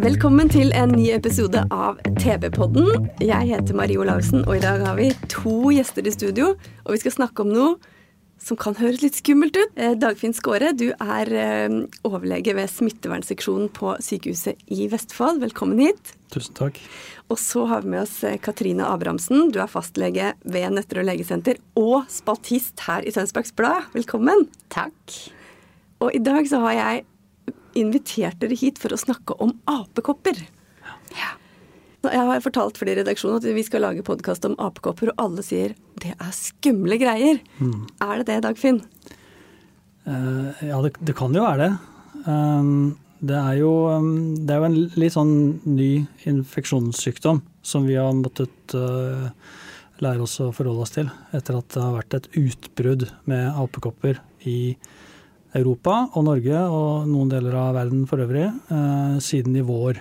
Velkommen til en ny episode av TV-podden. Jeg heter Marie Olavsen, og i dag har vi to gjester i studio. Og vi skal snakke om noe som kan høres litt skummelt ut. Eh, Dagfinn Skåre, du er eh, overlege ved smittevernseksjonen på sykehuset i Vestfold. Velkommen hit. Tusen takk. Og så har vi med oss eh, Katrine Abrahamsen. Du er fastlege ved Nøtterøy legesenter og spaltist her i Tønsbergs Blad. Velkommen. Takk. Og i dag så har jeg invitert dere hit for å snakke om apekopper. Jeg har fortalt for de i redaksjonen at vi skal lage podkast om apekopper, og alle sier det er skumle greier. Er det det, Dagfinn? Uh, ja, det, det kan jo være det. Um, det, er jo, um, det er jo en litt sånn ny infeksjonssykdom som vi har måttet uh, lære oss å forholde oss til etter at det har vært et utbrudd med apekopper i Europa og Norge og noen deler av verden for øvrig uh, siden i vår.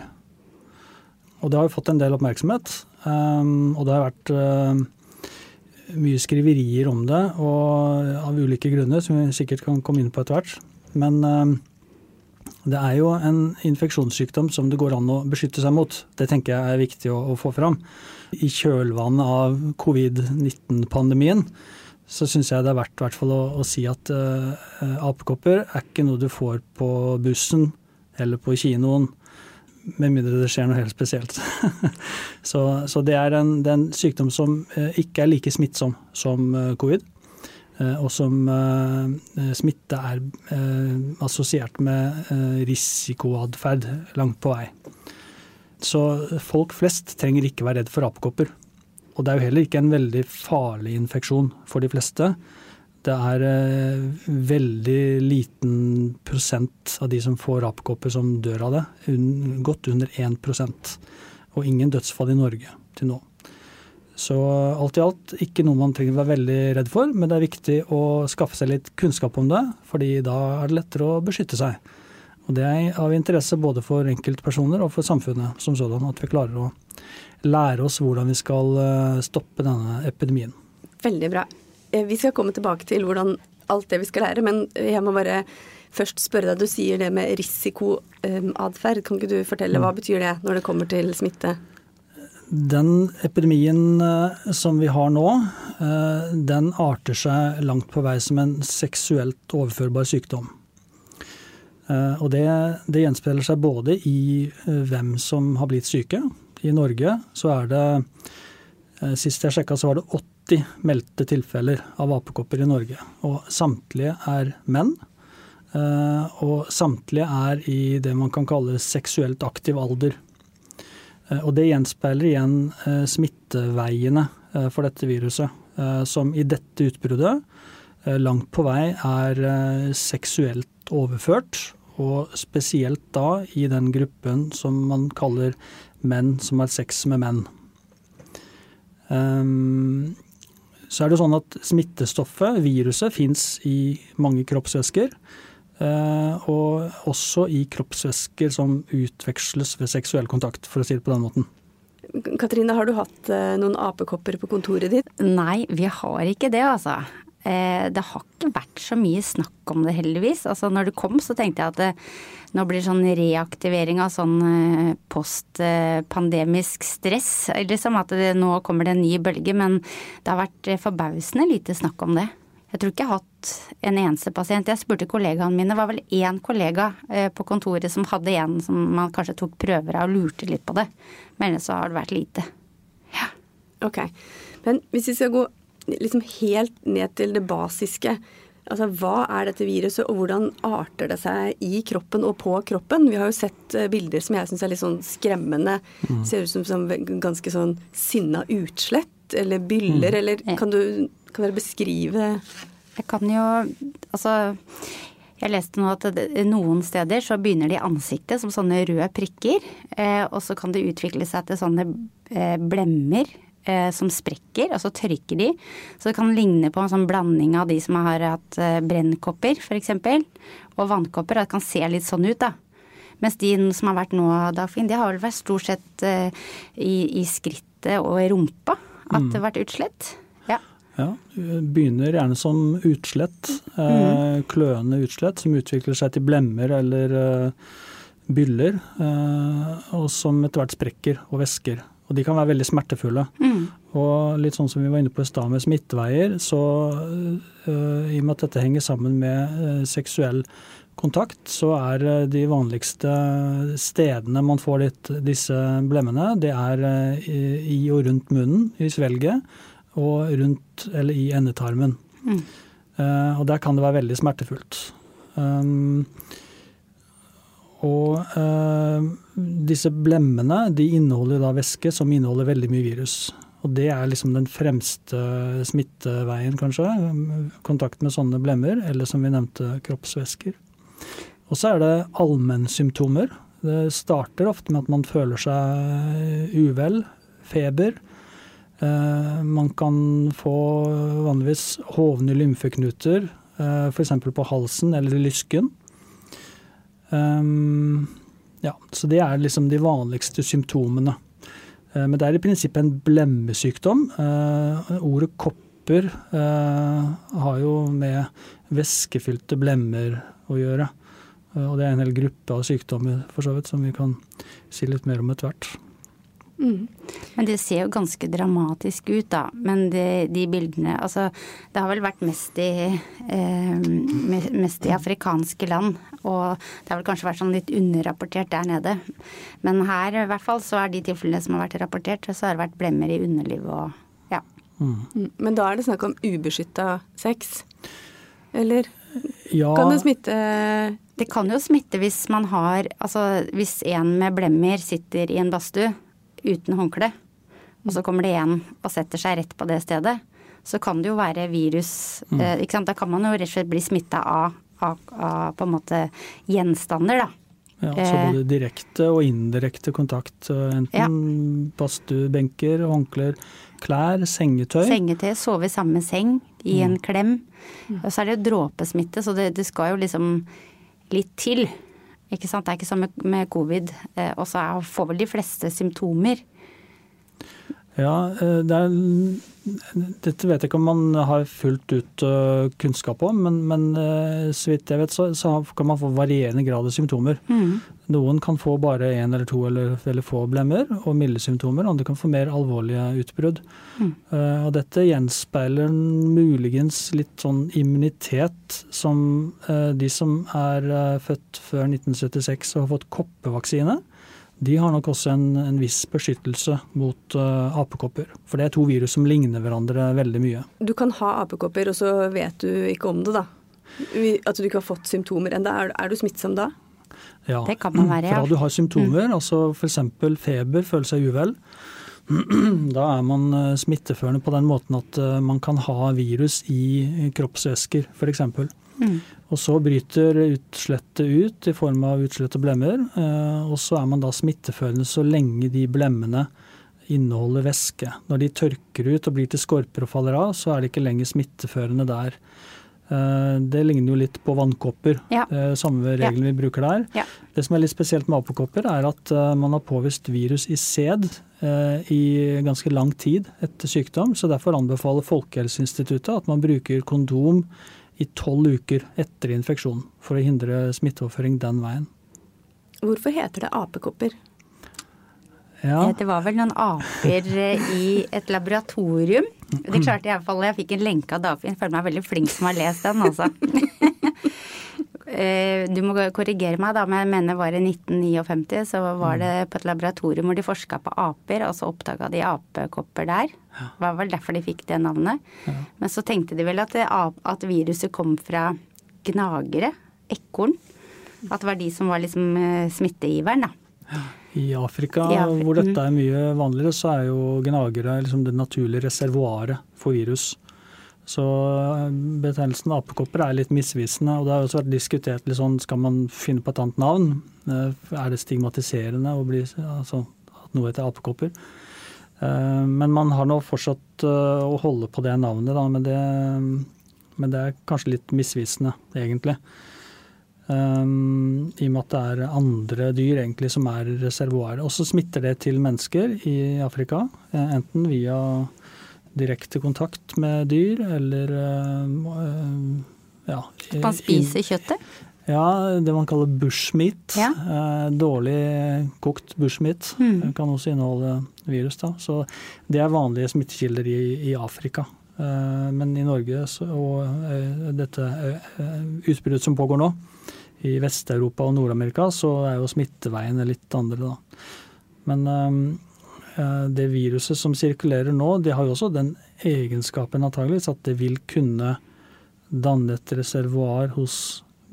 Og det har jo fått en del oppmerksomhet. Um, og det har vært uh, mye skriverier om det, og av ulike grunner, som vi sikkert kan komme inn på etter hvert. Men det er jo en infeksjonssykdom som det går an å beskytte seg mot. Det tenker jeg er viktig å få fram. I kjølvannet av covid-19-pandemien så syns jeg det er verdt å, å si at uh, apekopper er ikke noe du får på bussen eller på kinoen, med mindre det skjer noe helt spesielt. så, så det, er en, det er en sykdom som uh, ikke er like smittsom som uh, covid. Og som smitte er assosiert med risikoatferd langt på vei. Så folk flest trenger ikke være redd for apekopper. Og det er jo heller ikke en veldig farlig infeksjon for de fleste. Det er eh, veldig liten prosent av de som får rapkopper som dør av det. Godt under 1% Og ingen dødsfall i Norge til nå. Så alt i alt ikke noe man trenger å være veldig redd for, men det er viktig å skaffe seg litt kunnskap om det, fordi da er det lettere å beskytte seg. Og det er av interesse både for enkeltpersoner og for samfunnet som sådan, at vi klarer å lære oss hvordan vi skal eh, stoppe denne epidemien. Veldig bra. Eh, Vi skal komme tilbake til hvordan alt det vi skal lære, men jeg må bare først spørre deg. Du sier det med risikoatferd. Kan ikke du fortelle hva betyr det når det kommer til smitte? Den epidemien eh, som vi har nå, eh, den arter seg langt på vei som en seksuelt overførbar sykdom. Eh, Og det, det gjenspeiler seg både i eh, hvem som har blitt syke. I Norge så er det eh, Sist jeg sjekka så var det 80 meldte tilfeller av apekopper i Norge. Og samtlige er menn. eh, Og samtlige er i det man kan kalle seksuelt aktiv alder. Eh, Og det gjenspeiler igjen smitteveiene for dette viruset, som i dette utbruddet langt på vei er seksuelt overført, og spesielt da i den gruppen som man kaller menn som har sex med menn. Um, Så er det sånn at smittestoffet, viruset, fins i mange kroppsvæsker. eh, Og også i kroppsvæsker som utveksles ved seksuell kontakt, for å si det på den måten. Katrine, har du hatt eh, noen apekopper på kontoret ditt? Nei, vi har ikke det, altså. Eh, Det har ikke vært så mye snakk om det, heldigvis. Altså, når det kom, så tenkte jeg at det, nå blir sånn reaktivering av sånn eh, postpandemisk stress. Liksom at det, nå kommer det en ny bølge, men det har vært eh, forbausende lite snakk om det. Jeg tror ikke jeg har hatt en eneste pasient. Jeg spurte kollegaene mine, det var vel én kollega eh, på kontoret som hadde en som man kanskje tok prøver av og lurte litt på det. Men ellers så har det vært lite. Ok. Men hvis vi skal gå liksom helt ned til det basiske. Altså, Hva er dette viruset, og hvordan arter det seg i kroppen og på kroppen? Vi har jo sett eh, bilder som jeg syns er litt sånn skremmende. Ser ut som, som ganske sånn sinna utslett eller byller, eller kan du kan dere beskrive Jeg kan jo Altså Jeg leste nå at noen steder så begynner det i ansiktet som sånne røde prikker. Eh, og så kan det utvikle seg til sånne eh, blemmer eh, som sprekker, og så tørker de. Så det kan ligne på en sånn blanding av de som har hatt eh, brennkopper f.eks. Og vannkopper. Og det kan se litt sånn ut, da. Mens de som har vært nå, Dagfinn, de har vel vært stort sett eh, i, i skrittet og i rumpa at det har vært utslett. Ja. Ja, Begynner gjerne som utslett, eh, kløende utslett som utvikler seg til blemmer eller eh, byller, eh, og som etter hvert sprekker og væsker. Og de kan være veldig smertefulle. Og litt sånn som vi var inne på i stad med smitteveier, så eh, i og med at dette henger sammen med eh, seksuell kontakt, så er de vanligste stedene man får litt, disse blemmene, det er i, i og rundt munnen, i svelget, og rundt eller i endetarmen. Eh, og der kan det være veldig smertefullt. Um, og eh, disse blemmene de inneholder da væske som inneholder veldig mye virus. Og det er liksom den fremste smitteveien, kanskje. Kontakt med sånne blemmer, eller som vi nevnte, kroppsvæsker. Og så er det allmennsymptomer. Det starter ofte med at man føler seg uvel, feber. Eh, man kan få vanligvis hovne lymfeknuter, eh, f.eks. på halsen eller i lysken. Um, ja, så det er liksom de vanligste symptomene. Eh, men det er i prinsippet en blemmesykdom. Eh, ordet kopper eh, har jo med væskefylte blemmer å gjøre. Og det er en hel gruppe av sykdommer for så vidt som vi kan si litt mer om etter hvert. Men det ser jo ganske dramatisk ut, da. Men de, de bildene Altså, det har vel vært mest i, eh, mest i afrikanske land. Og det har vel kanskje vært sånn litt underrapportert der nede. Men her i hvert fall så er de tilfellene som har vært rapportert, så har det vært blemmer i underlivet og ja. Mm. Men da er det snakk om ubeskytta sex? Eller Ja, kan det smitte Det kan jo smitte hvis man har Altså hvis en med blemmer sitter i en badstue uten håndkle, og så kommer det igjen og setter seg rett på det stedet, så kan det jo være virus. Eh, ikke sant? Da kan man jo rett og slett bli smitta av, av, av på en måte gjenstander, da. ja, så både direkte og indirekte kontakt. Enten ja. badstuebenker, håndklær, klær, sengetøy. Sengetøy, sove i samme seng, i en klem. Og så er det jo dråpesmitte, så det, det skal jo liksom litt til. Ikke sant? Det er ikke som med, covid. Eh, og så får vel de fleste symptomer. Ja, eh, det er, dette vet jeg ikke om man har fullt ut eh, kunnskap om, men, men eh, så vidt jeg vet så, så kan man få varierende grad av symptomer. Noen kan få bare én eller to eller, eller få blemmer og milde symptomer, andre kan få mer alvorlige utbrudd. Eh, og dette gjenspeiler muligens litt sånn immunitet som de som er født før 1976 og har fått koppevaksine. De har nok også en, en viss beskyttelse mot uh, apekopper. For det er to virus som ligner hverandre veldig mye. Du kan ha apekopper, og så vet du ikke om det, da. At du ikke har fått symptomer ennå. Er, er du smittsom da? Ja. Det kan man være, ja. Fra du har symptomer, altså f.eks. feber, føle seg uvel, da er man eh, smitteførende på den måten at eh, man kan ha virus i kroppsvæsker, f.eks. Og så bryter utslettet ut i form av utslett og blemmer, eh, og så er man da smitteførende så lenge de blemmene inneholder væske. Når de tørker ut og blir til skorper og faller av, så er det ikke lenger smitteførende der. Eh, Det ligner jo litt på vannkopper, Ja. eh, samme regelen vi bruker der. Ja. Det som er litt spesielt med apekopper, er at man har påvist virus i sæd i ganske lang tid etter sykdom. Så derfor anbefaler Folkehelseinstituttet at man bruker kondom i tolv uker etter infeksjonen, for å hindre smitteoverføring den veien. Hvorfor heter det apekopper? Ja, Eh, Det var vel noen aper eh, i et laboratorium. Det klarte jeg iallfall. Jeg fikk en lenke av Dagfinn. Føler meg veldig flink som har lest den, altså. Eh, Du må korrigere meg, da, men jeg mener var i 1959 så var det på et laboratorium hvor de forska på aper, og så oppdaga de apekopper der. Det var vel derfor de fikk det navnet. Men så tenkte de vel at, det, at viruset kom fra gnagere, ekorn. At det var de som var liksom smittegiveren, da. I Afrika, I Afrika, hvor dette er mye vanligere, så er jo gnagere liksom det naturlige reservoaret for virus. Så eh, betegnelsen apekopper er litt misvisende. og Det har også vært diskutert litt sånn, skal man finne på et annet navn. Eh, Er det stigmatiserende å bli, altså, at noe heter apekopper? Eh, Men man har nå fortsatt å holde på det navnet, da, men, det, men det er kanskje litt misvisende, egentlig. I og med at det er andre dyr egentlig som er reservoaret. Og så smitter det til mennesker i Afrika, enten via direkte kontakt med dyr eller uh, ja, Man spiser kjøttet? Ja, det man kaller bushmeat. Ja. Eh, dårlig kokt bushmeat Mm. kan også inneholde virus. Da. Så det er vanlige smittekilder i, i Afrika. Eh, men i Norge så, og eh, dette eh, utbruddet som pågår nå, i Vest-Europa og Nord-Amerika, så er jo smitteveiene litt andre, da. Men eh, det viruset som sirkulerer nå, det har jo også den egenskapen antageligvis at det vil kunne danne et reservoar hos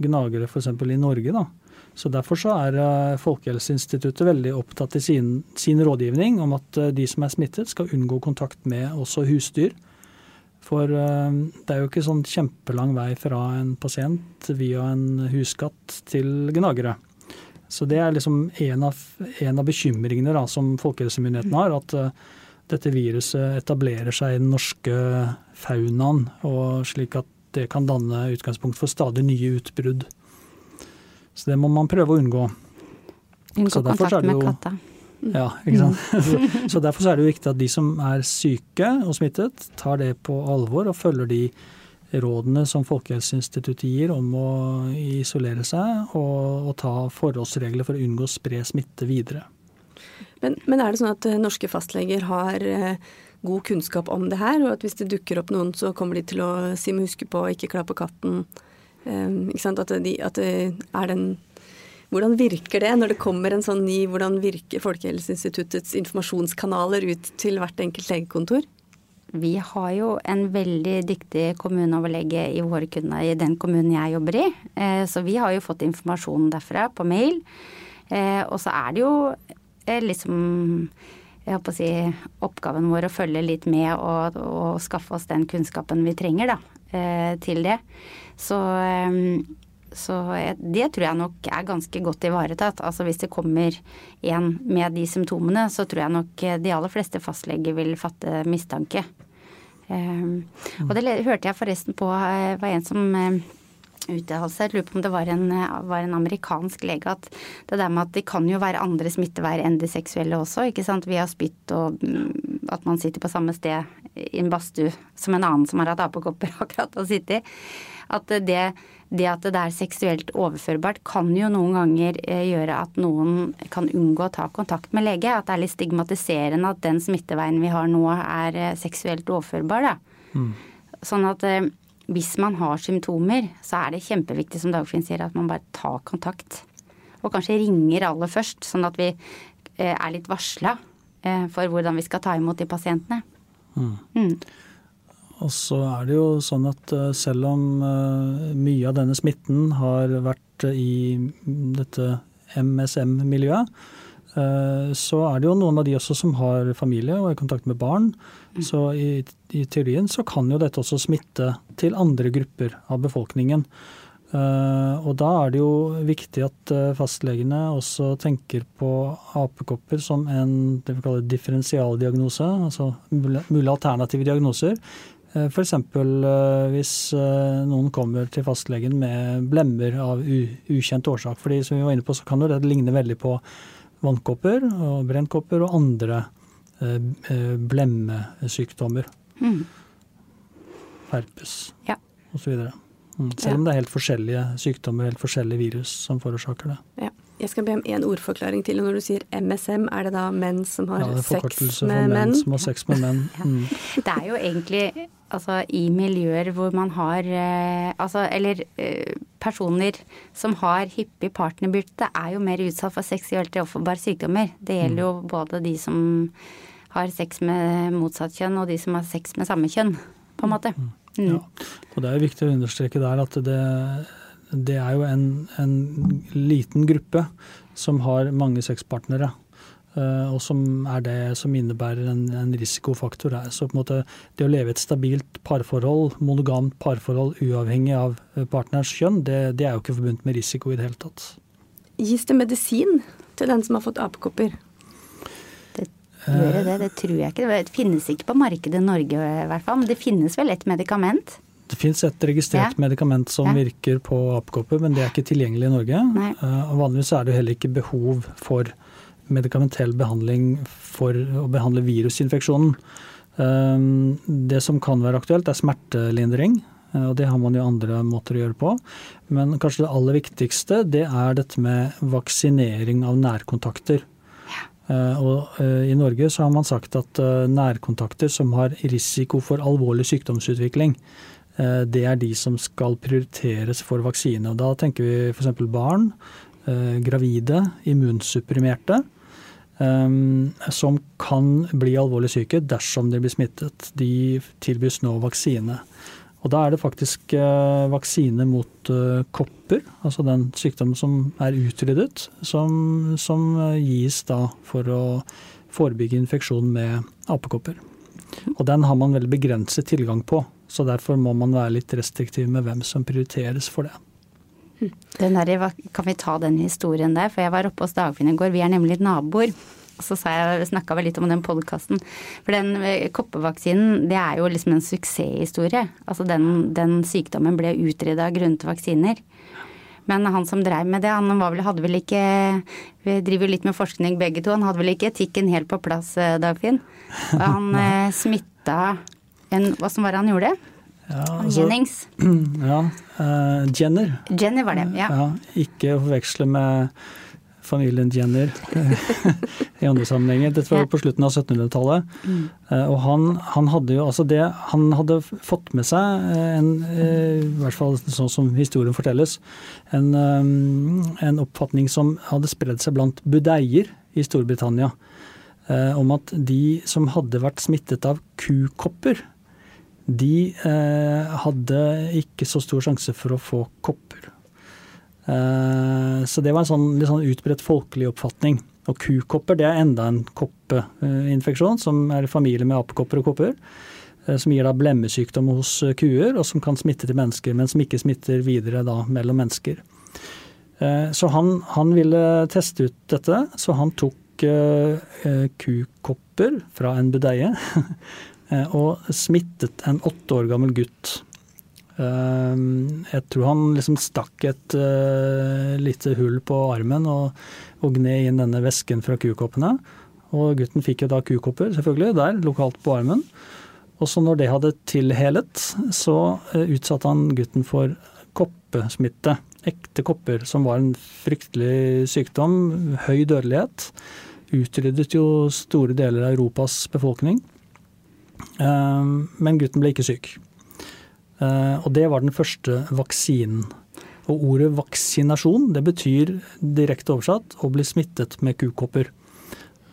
gnagere f.eks. i Norge. Da. Så Derfor så er eh, Folkehelseinstituttet veldig opptatt i sin, sin rådgivning om at eh, de som er smittet skal unngå kontakt med også husdyr. For eh, det er jo ikke sånn kjempelang vei fra en pasient via en huskatt til gnagere. Så det er liksom en av, en av bekymringene da, som folkehelsemyndighetene har. At uh, dette viruset etablerer seg i den norske faunaen, og slik at det kan danne utgangspunkt for stadig nye utbrudd. Så det må man prøve å unngå. Unngå kontakt med katta. Ja, ikke sant? Så, så derfor så er det jo viktig at de som er syke og smittet, tar det på alvor og følger de rådene som Folkehelseinstituttet gir om å isolere seg og, og ta forholdsregler for å unngå å spre smitte videre. Men, men er det sånn at eh, norske fastleger har eh, god kunnskap om det her, og at hvis det dukker opp noen, så kommer de til å si må huske på å ikke klappe katten? Eh, ikke sant? At, de, at er den Hvordan virker det når det kommer en sånn ny Hvordan virker Folkehelseinstituttets informasjonskanaler ut til hvert enkelt legekontor? Vi har jo en veldig dyktig kommuneoverlege i kunder i den kommunen jeg jobber i. Eh, Så vi har jo fått informasjon derfra på mail. Eh, Og så er det jo eh, liksom jeg håper å si, oppgaven vår å følge litt med og, og skaffe oss den kunnskapen vi trenger da, til det. Så, så det tror jeg nok er ganske godt ivaretatt. Altså hvis det kommer en med de symptomene, så tror jeg nok de aller fleste fastleger vil fatte mistanke. Um, og det hørte jeg forresten på eh, var en som eh, uttalte seg, lurer på om det var en, eh, var en amerikansk lege, at det der med at det kan jo være andre smitteveier enn de seksuelle også, ikke sant. Via spytt og mm, at man sitter på samme sted i en badstue som en annen som har hatt apekopper akkurat og sitte i. At det, det at det er seksuelt overførbart kan jo noen ganger eh, gjøre at noen kan unngå å ta kontakt med lege. At det er litt stigmatiserende at den smitteveien vi har nå er eh, seksuelt overførbar. Da. Sånn at eh, hvis man har symptomer, så er det kjempeviktig som Dagfinn sier, at man bare tar kontakt. Og kanskje ringer aller først, sånn at vi er litt varsla for hvordan vi skal ta imot de pasientene. Mm. Og så er det jo sånn at eh, selv om eh, mye av denne smitten har vært eh, i dette MSM-miljøet, så er det jo noen av de også som har familie og er i kontakt med barn. Så i, i teorien så kan jo dette også smitte til andre grupper av befolkningen. Og da er det jo viktig at fastlegene også tenker på apekopper som en det vi kaller differensialdiagnose, altså mulige alternative diagnoser. F.eks. hvis eh, noen kommer til fastlegen med blemmer av u ukjent årsak. fordi som vi var inne på, så kan det ligne veldig på vannkopper og brennkopper og andre eh, eh, blemmesykdommer. Mm. Herpes Ja. osv. Mm. Selv om det er helt forskjellige sykdommer, helt forskjellige virus som forårsaker det. Ja. Jeg skal be om en ordforklaring til. Når du sier MSM, er det da menn som har Ja, det er sex for med menn menn? som har sex med menn. Mm. Det er jo egentlig altså i miljøer hvor man har eh, altså eller eh, personer som har hyppig partnerbytte, er jo mer utsatt for seksuelt overforbare sykdommer. Det gjelder jo både de som har sex med motsatt kjønn og de som har sex med samme kjønn, på en måte. Mm. Ja. Og det er jo viktig å understreke der at det, det er jo en, en liten gruppe som har mange sexpartnere. Eh, og som er det som innebærer en, en risikofaktor her. Så på en måte det å leve et stabilt parforhold, monogamt parforhold uavhengig av partnerens kjønn, det, det er jo ikke forbundet med risiko i det hele tatt. Gis det medisin til den som har fått apekopper? Det, gjør det, det tror jeg ikke. Det finnes ikke på markedet i Norge i hvert fall. Men det finnes vel et medikament? Det finnes et registrert Ja. medikament som Ja. virker på apekopper, men det er ikke tilgjengelig i Norge. Nei. Eh, vanligvis er det heller ikke behov for medikamentell behandling for å behandle virusinfeksjonen. Eh, Det som kan være aktuelt, er smertelindring. Og det har man jo andre måter å gjøre på. Men kanskje det aller viktigste, det er dette med vaksinering av nærkontakter. Eh, Og eh, i Norge så har man sagt at eh, nærkontakter som har risiko for alvorlig sykdomsutvikling, det er de som skal prioriteres for vaksine. Og da tenker vi f.eks. barn, gravide, immunsupprimerte. Eh, Som kan bli alvorlig syke dersom de blir smittet. De tilbys nå vaksine. Og da er det faktisk eh, vaksine mot eh, kopper, altså den sykdommen som er utryddet, som, som eh, gis da for å forebygge infeksjon med apekopper. Og den har man veldig begrenset tilgang på, så derfor må man være litt restriktiv med hvem som prioriteres for det. Den der, kan vi ta den historien der? For jeg var oppe hos Dagfinn i går, vi er nemlig naboer. Og så snakka vi litt om den podkasten. For den eh, koppevaksinen, det er jo liksom en suksesshistorie. Altså den, den sykdommen ble utrydda grunnet vaksiner. Men han som dreiv med det, han var vel, hadde vel ikke Vi driver jo litt med forskning begge to. Han hadde vel ikke etikken helt på plass, eh, Dagfinn. Og han eh, smitta en som var det han gjorde? Ja, altså, Jennings. ja, uh, Jenner. Jenner var det, ja. Ja, ikke forveksle med familien Jenner i andre sammenhenger. Dette var Ja. på slutten av 1700-tallet. Eh, Og han, han hadde jo altså det Han hadde fått med seg en, eh, i hvert fall sånn som historien fortelles, en, en oppfatning som hadde spredd seg blant budeier i Storbritannia. Om at de som hadde vært smittet av kukopper, de eh, hadde ikke så stor sjanse for å få kopper. Eh, så det var en sånn, litt sånn utbredt folkelig oppfatning. Og kukopper det er enda en koppeinfeksjon som er i familie med apekopper og kopper. eh, Som gir da blemmesykdom hos kuer, og som kan smitte til mennesker, men som ikke smitter videre da mellom mennesker. Eh, Så han, han ville teste ut dette, så han tok eh, eh, kukopper fra en budeie og smittet en åtte år gammel gutt. Eh, Jeg tror han liksom stakk et eh, lite hull på armen og, og gned inn denne væsken fra kukoppene. Og gutten fikk jo da kukopper, selvfølgelig, der lokalt på armen. Og så når det hadde tilhelet, så eh, utsatte han gutten for koppesmitte. Ekte kopper, som var en fryktelig sykdom. Høy dødelighet. Utryddet jo store deler av Europas befolkning. Eh, Men gutten ble ikke syk. Eh, Og det var den første vaksinen. Og ordet vaksinasjon, det betyr direkte oversatt å bli smittet med kukopper.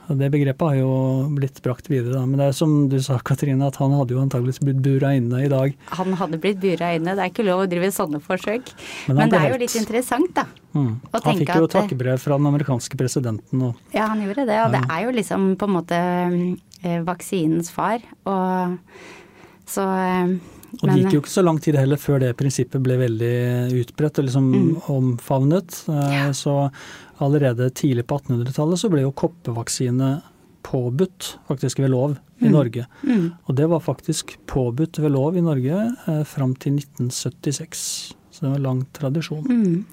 Det begrepet har jo blitt brakt videre, da. Men det er som du sa, Katrine, at han hadde jo antageligvis blitt bura inne i dag. Han hadde blitt bura inne. Det er ikke lov å drive sånne forsøk. Men Men det er jo litt interessant, da. Mm. Han fikk jo at takkebrev fra den amerikanske presidenten. Og, Ja, han gjorde det. Og det er jo liksom på en måte eh, vaksinens far. Og så eh, og det gikk jo ikke så lang tid heller før det prinsippet ble veldig utbredt og liksom Mm. omfavnet. Ja. Så allerede tidlig på 1800-tallet så ble jo koppevaksine påbudt faktisk ved lov i Norge. Mm. Og det var faktisk påbudt ved lov i Norge eh, fram til 1976. Så det var lang tradisjon. Mm.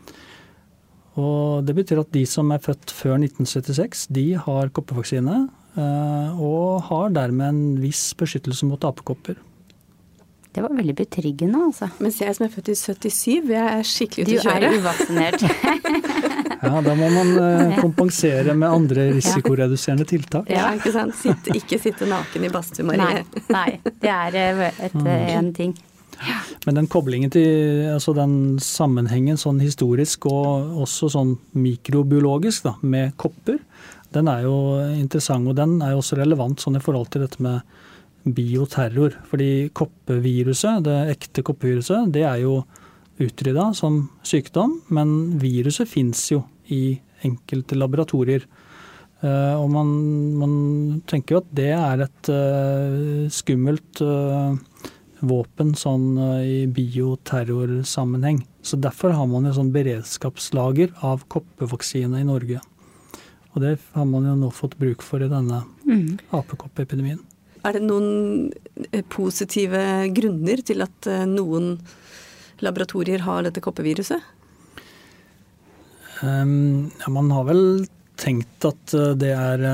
Og det betyr at de som er født før 1976, de har koppevaksine. Eh, Og har dermed en viss beskyttelse mot apekopper. Det var veldig betryggende, altså. Mens jeg som er født i 77, jeg er skikkelig Du ute å er uvaksinert. Ja, Da må man eh, kompensere med andre risikoreduserende tiltak. Ja, ikke sant. Sitte, ikke sitte naken i badstue, Nei, Marie. nei, det er eh, et, eh, en ting. Men den koblingen til altså den sammenhengen sånn historisk og også sånn mikrobiologisk da, med kopper, den er jo interessant. Og den er jo også relevant sånn i forhold til dette med bioterror. Fordi koppeviruset, det ekte koppeviruset, det er jo utrydda som sykdom, men viruset fins jo i enkelte laboratorier. Eh, og man, man tenker jo at det er et eh, skummelt eh, våpen sånn i bioterrorsammenheng. Så derfor har man jo sånn beredskapslager av koppevaksine i Norge. Og det har man jo nå fått bruk for i denne apekoppepidemien. Er det noen eh, positive grunner til at eh, noen laboratorier har dette koppeviruset? Um, ja, man har vel tenkt at eh, det er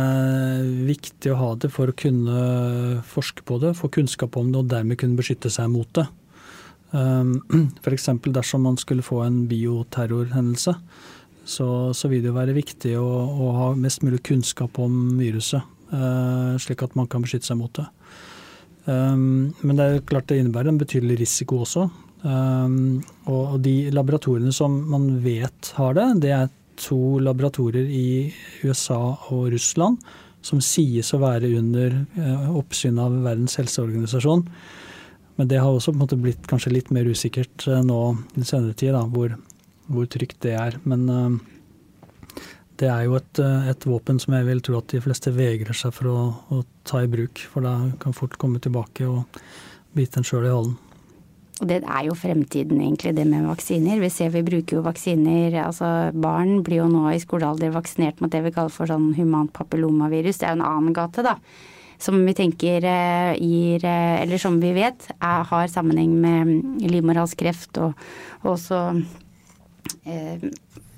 viktig å ha det for å kunne forske på det, få kunnskap om det og dermed kunne beskytte seg mot det. Um, F.eks. dersom man skulle få en bioterrorhendelse, så, så vil det jo være viktig å, å ha mest mulig kunnskap om viruset, uh, slik at man kan beskytte seg mot det. Um, men det er klart det innebærer en betydelig risiko også. Um, og de laboratoriene som man vet har det, det er to laboratorier i USA og Russland som sies å være under uh, oppsyn av Verdens helseorganisasjon. Men det har også på en måte blitt kanskje litt mer usikkert uh, nå i senere tid, da, hvor, hvor trygt det er. Men eh, det er jo et, eh, et våpen som jeg vil tro at de fleste vegrer seg for å, å ta i bruk. For da kan fort komme tilbake og bite en sjøl i halen. Og det er jo fremtiden egentlig, det med vaksiner. Vi ser vi bruker jo vaksiner Altså barn blir jo nå i skolealder vaksinert mot det vi kaller for sånn humant papillomavirus. Det er jo en annen gate, da. Som vi tenker eh, gir Eller som vi vet er, har sammenheng med livmorhalskreft og, og også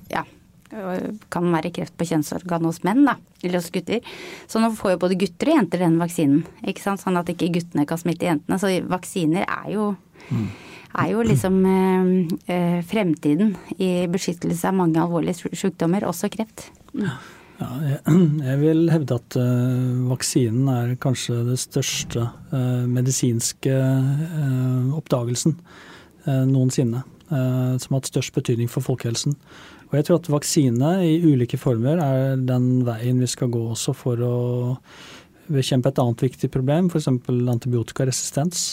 ja, kan være kreft på kjønnsorgan hos menn, da, eller hos gutter. Så nå får jo både gutter og jenter den vaksinen, ikke sant? sånn at ikke guttene kan smitte jentene. Så vaksiner er jo, er jo liksom eh, eh, fremtiden i beskyttelse av mange alvorlige sykdommer, også kreft. Ja, jeg, vil hevde at uh, vaksinen er kanskje det største medisinske oppdagelsen noensinne. Som har hatt størst betydning for folkehelsen. Og jeg tror at vaksine i ulike former er den veien vi skal gå også for å bekjempe et annet viktig problem, f.eks. antibiotikaresistens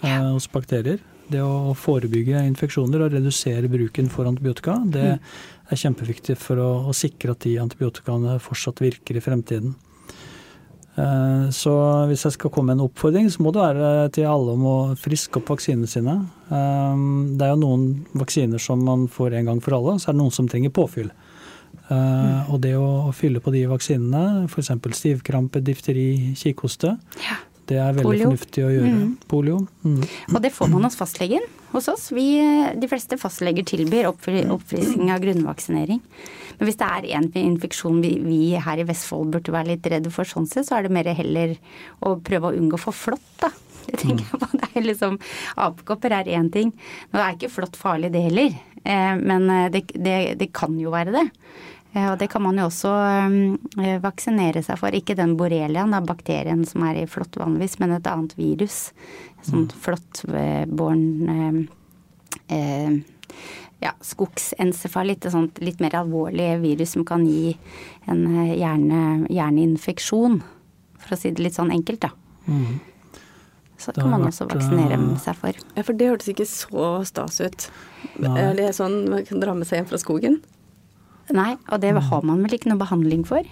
eh, hos bakterier. Det å forebygge infeksjoner og redusere bruken for antibiotika, det er kjempeviktig for å, å sikre at de antibiotikaene fortsatt virker i fremtiden. Eh, Så hvis jeg skal komme med en oppfordring, så må det være til alle om å friske opp vaksinene sine. Eh, Det er jo noen vaksiner som man får en gang for alle, så er det noen som trenger påfyll. Eh, Og det å fylle på de vaksinene, f.eks. stivkrampe, difteri, kikhoste, det er veldig Polio. fornuftig å gjøre. Polio. Mm. Og det får man hos fastlegen hos oss. Vi, de fleste fastleger tilbyr oppfri- oppfriskning av grunnvaksinering. Men hvis det er en infeksjon vi, vi her i Vestfold burde være litt redde for sånn sett, så er det mer heller å prøve å unngå for flått, da. Det tenker jeg på. Det er liksom, Apekopper er én ting. Nå er ikke flått farlig, det heller. Eh, Men eh, det, det, det kan jo være det. Eh, Og det kan man jo også eh, vaksinere seg for. Ikke den borreliaen, da, bakterien som er i flått vanligvis, men et annet virus. Sånn flåttbåren eh, eh, ja, skogsencefalitt, et sånt litt mer alvorlig virus som kan gi en eh, hjerne, hjerneinfeksjon. For å si det litt sånn enkelt, da. Så Det kan man vært, også vaksinere eh, seg for. Ja, for det hørtes ikke så stas ut. Nei. Er sånn man kan dra med seg hjem fra skogen? Nei, og det har man vel ikke noe behandling for?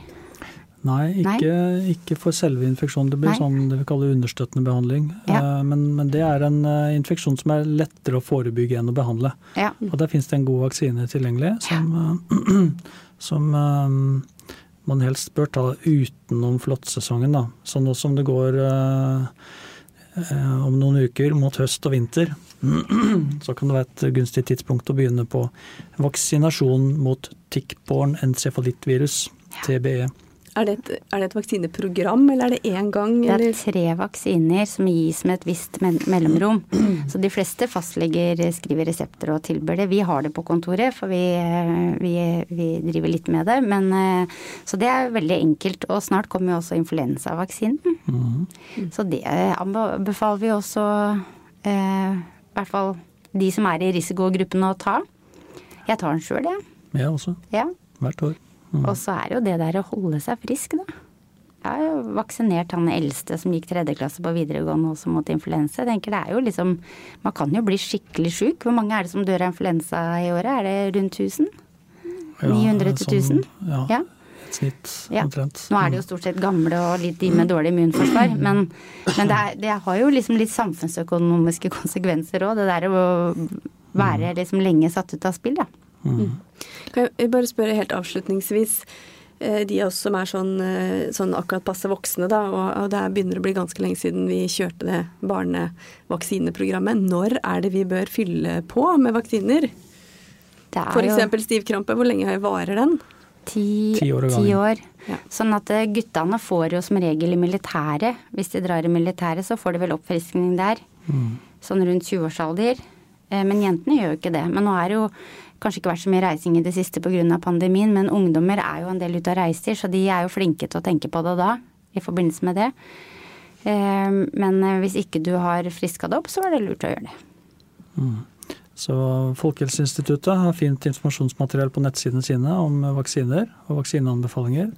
Nei, ikke, ikke for selve infeksjonen. Det blir Nei. sånn det vi kaller understøttende behandling. Ja. Eh, Men, men det er en eh, infeksjon som er lettere å forebygge enn å behandle. Ja. Og der finnes det en god vaksine tilgjengelig som, ja. som eh, man helst bør ta utenom flåttsesongen. Så nå som det går om noen uker mot høst og vinter, så kan det være et gunstig tidspunkt å begynne på vaksinasjon mot tikkborne encefalittvirus, TBE. Er det, et, er det et vaksineprogram, eller er det én gang? Det er tre vaksiner som gis med et visst mellomrom. Så de fleste fastleger skriver resepter og tilbyr det. Vi har det på kontoret, for vi, eh, vi, vi driver litt med det. Men, eh, så det er veldig enkelt. Og snart kommer jo også influensavaksinen. Så det anbefaler vi også eh, i hvert fall de som er i risikogruppen å ta. Jeg tar den sjøl, jeg. Jeg også, Ja. hvert år. Og så er jo det der å holde seg frisk, da. Jeg har jo vaksinert han eldste som gikk tredje klasse på videregående også mot influensa. Jeg tenker det er jo liksom Man kan jo bli skikkelig sjuk. Hvor mange er det som dør av influensa i året? Er det rundt 1000? 900 til 1000? Sånn, ja. Ja. snitt Ja. omtrent. Nå er det jo stort sett gamle og litt de med dårlig immunforsvar, men, men det, er, det har jo liksom litt samfunnsøkonomiske konsekvenser òg, det der å være liksom lenge satt ut av spill, da. Kan jeg bare spørre helt avslutningsvis. eh, De av oss som er sånn, eh, sånn akkurat passe voksne, da, og, og det er- begynner å bli ganske lenge siden vi kjørte det barnevaksineprogrammet. Når er det vi bør fylle på med vaksiner? F.eks. jo stivkrampe, hvor lenge varer den? ti, Ti år ti år. Ja. Sånn at eh, guttene får jo som regel i militæret. Hvis de drar i militæret, så får de vel oppfriskning der. Sånn rundt 20-årsalder. Eh, Men jentene gjør jo ikke det. Men nå er det jo kanskje ikke vært så mye reising i det siste pga. pandemien, men ungdommer er jo en del ute og reiser, så de er jo flinke til å tenke på det da, i forbindelse med det. Eh, Men eh, hvis ikke du har friska det opp, så er det lurt å gjøre det. Så Folkehelseinstituttet har fint informasjonsmateriell på nettsidene sine om vaksiner og vaksineanbefalinger.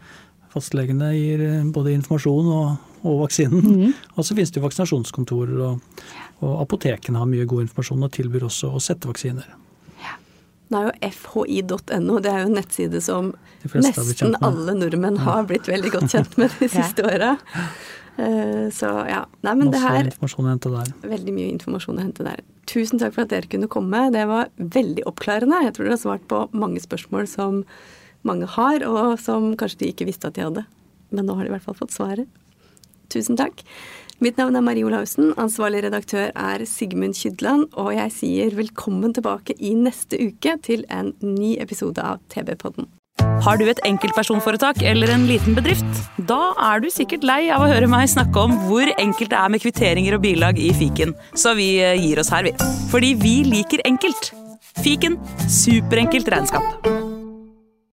Fastlegene gir eh, både informasjon og, og vaksinen. Og så finnes det jo vaksinasjonskontorer, og, og apotekene har mye god informasjon og tilbyr også å sette vaksiner. Det er jo fhi.no, det er jo en nettside som nesten alle nordmenn har blitt veldig godt kjent med de siste åra. Eh, Så ja. Nei, men det Masse her informasjon å hente der. Veldig mye informasjon å hente der. Tusen takk for at dere kunne komme. Det var veldig oppklarende. Jeg tror dere har svart på mange spørsmål som mange har, og som kanskje de ikke visste at de hadde. Men nå har de i hvert fall fått svaret. Tusen takk. Mitt navn er Marie Olaussen. Ansvarlig redaktør er Sigmund Kydland. Og jeg sier velkommen tilbake i neste uke til en ny episode av TV-podden. Har du et enkeltpersonforetak eller en liten bedrift? Da er du sikkert lei av å høre meg snakke om hvor enkelt det er med kvitteringer og bilag i fiken, så vi eh, gir oss her, vi. Fordi vi liker enkelt. Fiken superenkelt regnskap.